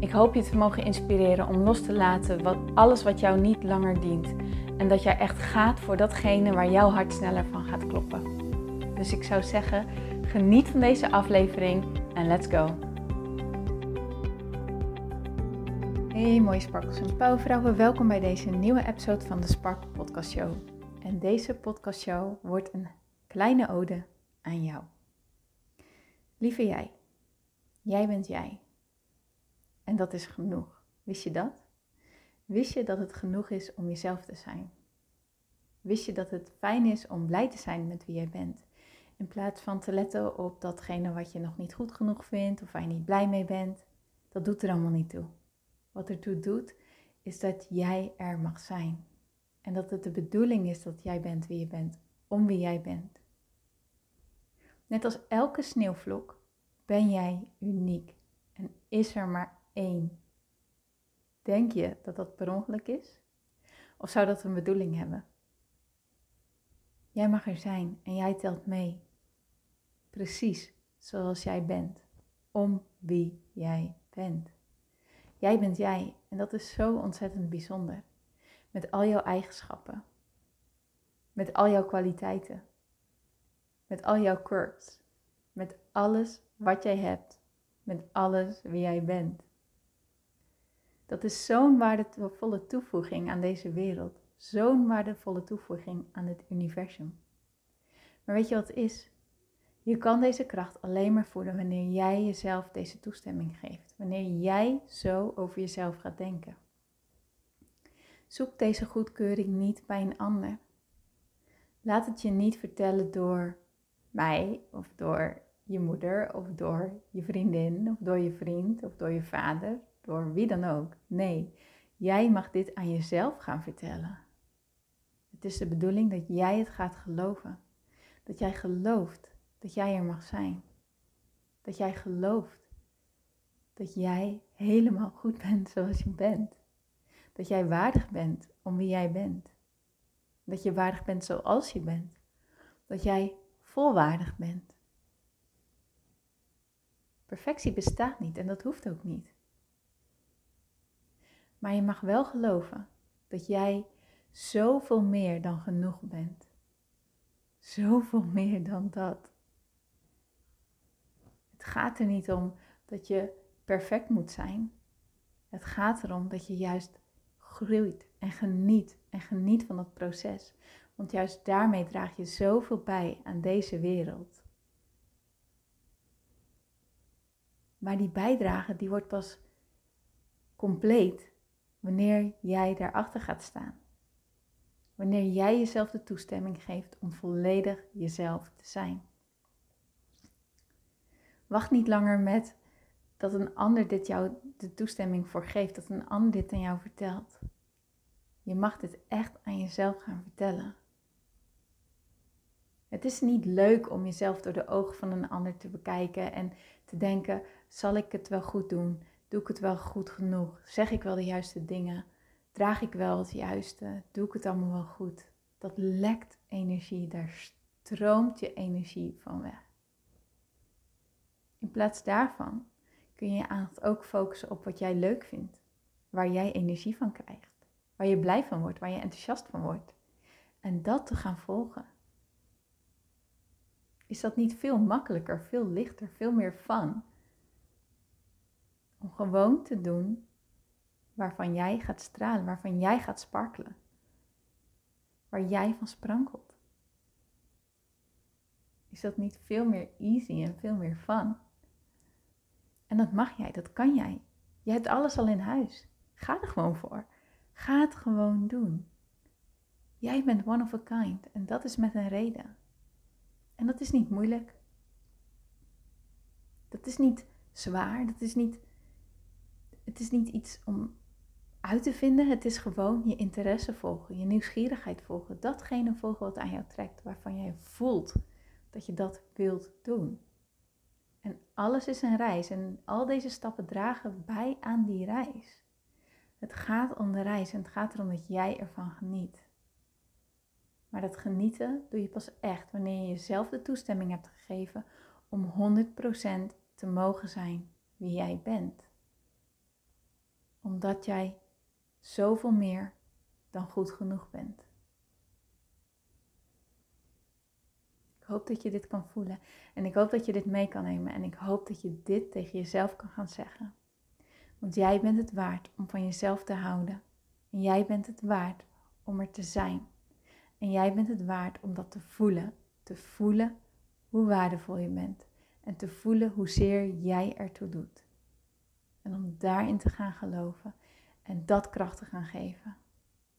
Ik hoop je te mogen inspireren om los te laten wat, alles wat jou niet langer dient. En dat jij echt gaat voor datgene waar jouw hart sneller van gaat kloppen. Dus ik zou zeggen, geniet van deze aflevering en let's go. Hey mooie sparkels en pauwvrouwen, welkom bij deze nieuwe episode van de Sparkle Podcast Show. En deze podcast show wordt een kleine ode aan jou. Lieve jij, jij bent jij. En dat is genoeg. Wist je dat? Wist je dat het genoeg is om jezelf te zijn? Wist je dat het fijn is om blij te zijn met wie jij bent? In plaats van te letten op datgene wat je nog niet goed genoeg vindt of waar je niet blij mee bent. Dat doet er allemaal niet toe. Wat ertoe doet, is dat jij er mag zijn. En dat het de bedoeling is dat jij bent wie je bent, om wie jij bent. Net als elke sneeuwvlok ben jij uniek en is er maar één. Denk je dat dat per ongeluk is? Of zou dat een bedoeling hebben? Jij mag er zijn en jij telt mee. Precies zoals jij bent. Om wie jij bent. Jij bent jij en dat is zo ontzettend bijzonder. Met al jouw eigenschappen. Met al jouw kwaliteiten. Met al jouw quirks. Met alles wat jij hebt. Met alles wie jij bent. Dat is zo'n waardevolle toevoeging aan deze wereld. Zo'n waardevolle toevoeging aan het universum. Maar weet je wat het is? Je kan deze kracht alleen maar voelen wanneer jij jezelf deze toestemming geeft. Wanneer jij zo over jezelf gaat denken. Zoek deze goedkeuring niet bij een ander. Laat het je niet vertellen door mij of door je moeder of door je vriendin of door je vriend of door je vader door wie dan ook. Nee, jij mag dit aan jezelf gaan vertellen. Het is de bedoeling dat jij het gaat geloven. Dat jij gelooft dat jij er mag zijn. Dat jij gelooft dat jij helemaal goed bent zoals je bent. Dat jij waardig bent om wie jij bent. Dat je waardig bent zoals je bent. Dat jij volwaardig bent. Perfectie bestaat niet en dat hoeft ook niet. Maar je mag wel geloven dat jij zoveel meer dan genoeg bent. Zoveel meer dan dat. Het gaat er niet om dat je perfect moet zijn. Het gaat erom dat je juist groeit en geniet en geniet van het proces. Want juist daarmee draag je zoveel bij aan deze wereld. Maar die bijdrage die wordt pas compleet wanneer jij daarachter gaat staan. Wanneer jij jezelf de toestemming geeft om volledig jezelf te zijn. Wacht niet langer met dat een ander dit jou de toestemming voor geeft, dat een ander dit aan jou vertelt. Je mag dit echt aan jezelf gaan vertellen. Het is niet leuk om jezelf door de ogen van een ander te bekijken en te denken: zal ik het wel goed doen? Doe ik het wel goed genoeg? Zeg ik wel de juiste dingen? Draag ik wel het juiste? Doe ik het allemaal wel goed? Dat lekt energie, daar stroomt je energie van weg. In plaats daarvan kun je je aandacht ook focussen op wat jij leuk vindt, waar jij energie van krijgt, waar je blij van wordt, waar je enthousiast van wordt. En dat te gaan volgen. Is dat niet veel makkelijker, veel lichter, veel meer fun om gewoon te doen waarvan jij gaat stralen, waarvan jij gaat sparkelen. Waar jij van sprankelt. Is dat niet veel meer easy en veel meer fun? En dat mag jij, dat kan jij. Je hebt alles al in huis. Ga er gewoon voor. Ga het gewoon doen. Jij bent one of a kind en dat is met een reden. En dat is niet moeilijk. Dat is niet zwaar, dat is niet het is niet iets om uit te vinden. Het is gewoon je interesse volgen, je nieuwsgierigheid volgen. Datgene volgen wat aan jou trekt, waarvan jij voelt dat je dat wilt doen. En alles is een reis en al deze stappen dragen bij aan die reis. Het gaat om de reis en het gaat erom dat jij ervan geniet. Maar dat genieten doe je pas echt wanneer je jezelf de toestemming hebt gegeven om 100% te mogen zijn wie jij bent. Omdat jij zoveel meer dan goed genoeg bent. Ik hoop dat je dit kan voelen en ik hoop dat je dit mee kan nemen en ik hoop dat je dit tegen jezelf kan gaan zeggen. Want jij bent het waard om van jezelf te houden en jij bent het waard om er te zijn. En jij bent het waard om dat te voelen. Te voelen hoe waardevol je bent. En te voelen hoezeer jij ertoe doet. En om daarin te gaan geloven en dat kracht te gaan geven.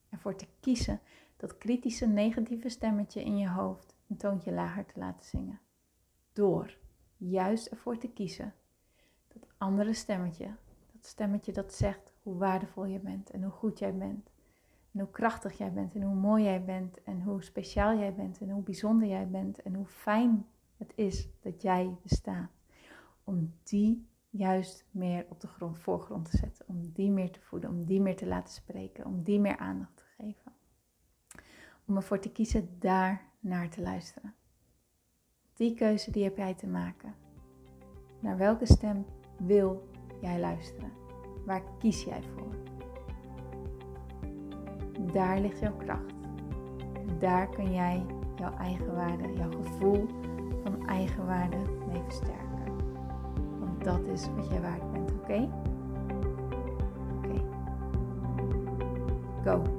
Ervoor te kiezen dat kritische negatieve stemmetje in je hoofd een toontje lager te laten zingen. Door juist ervoor te kiezen dat andere stemmetje, dat stemmetje dat zegt hoe waardevol je bent en hoe goed jij bent. En hoe krachtig jij bent en hoe mooi jij bent en hoe speciaal jij bent en hoe bijzonder jij bent en hoe fijn het is dat jij bestaat. Om die juist meer op de grond, voorgrond te zetten. Om die meer te voeden, om die meer te laten spreken, om die meer aandacht te geven. Om ervoor te kiezen daar naar te luisteren. Die keuze die heb jij te maken. Naar welke stem wil jij luisteren? Waar kies jij voor? Daar ligt jouw kracht. Daar kun jij jouw eigen waarde, jouw gevoel van eigenwaarde mee versterken dat is wat jij waard bent, oké? Oké. Go.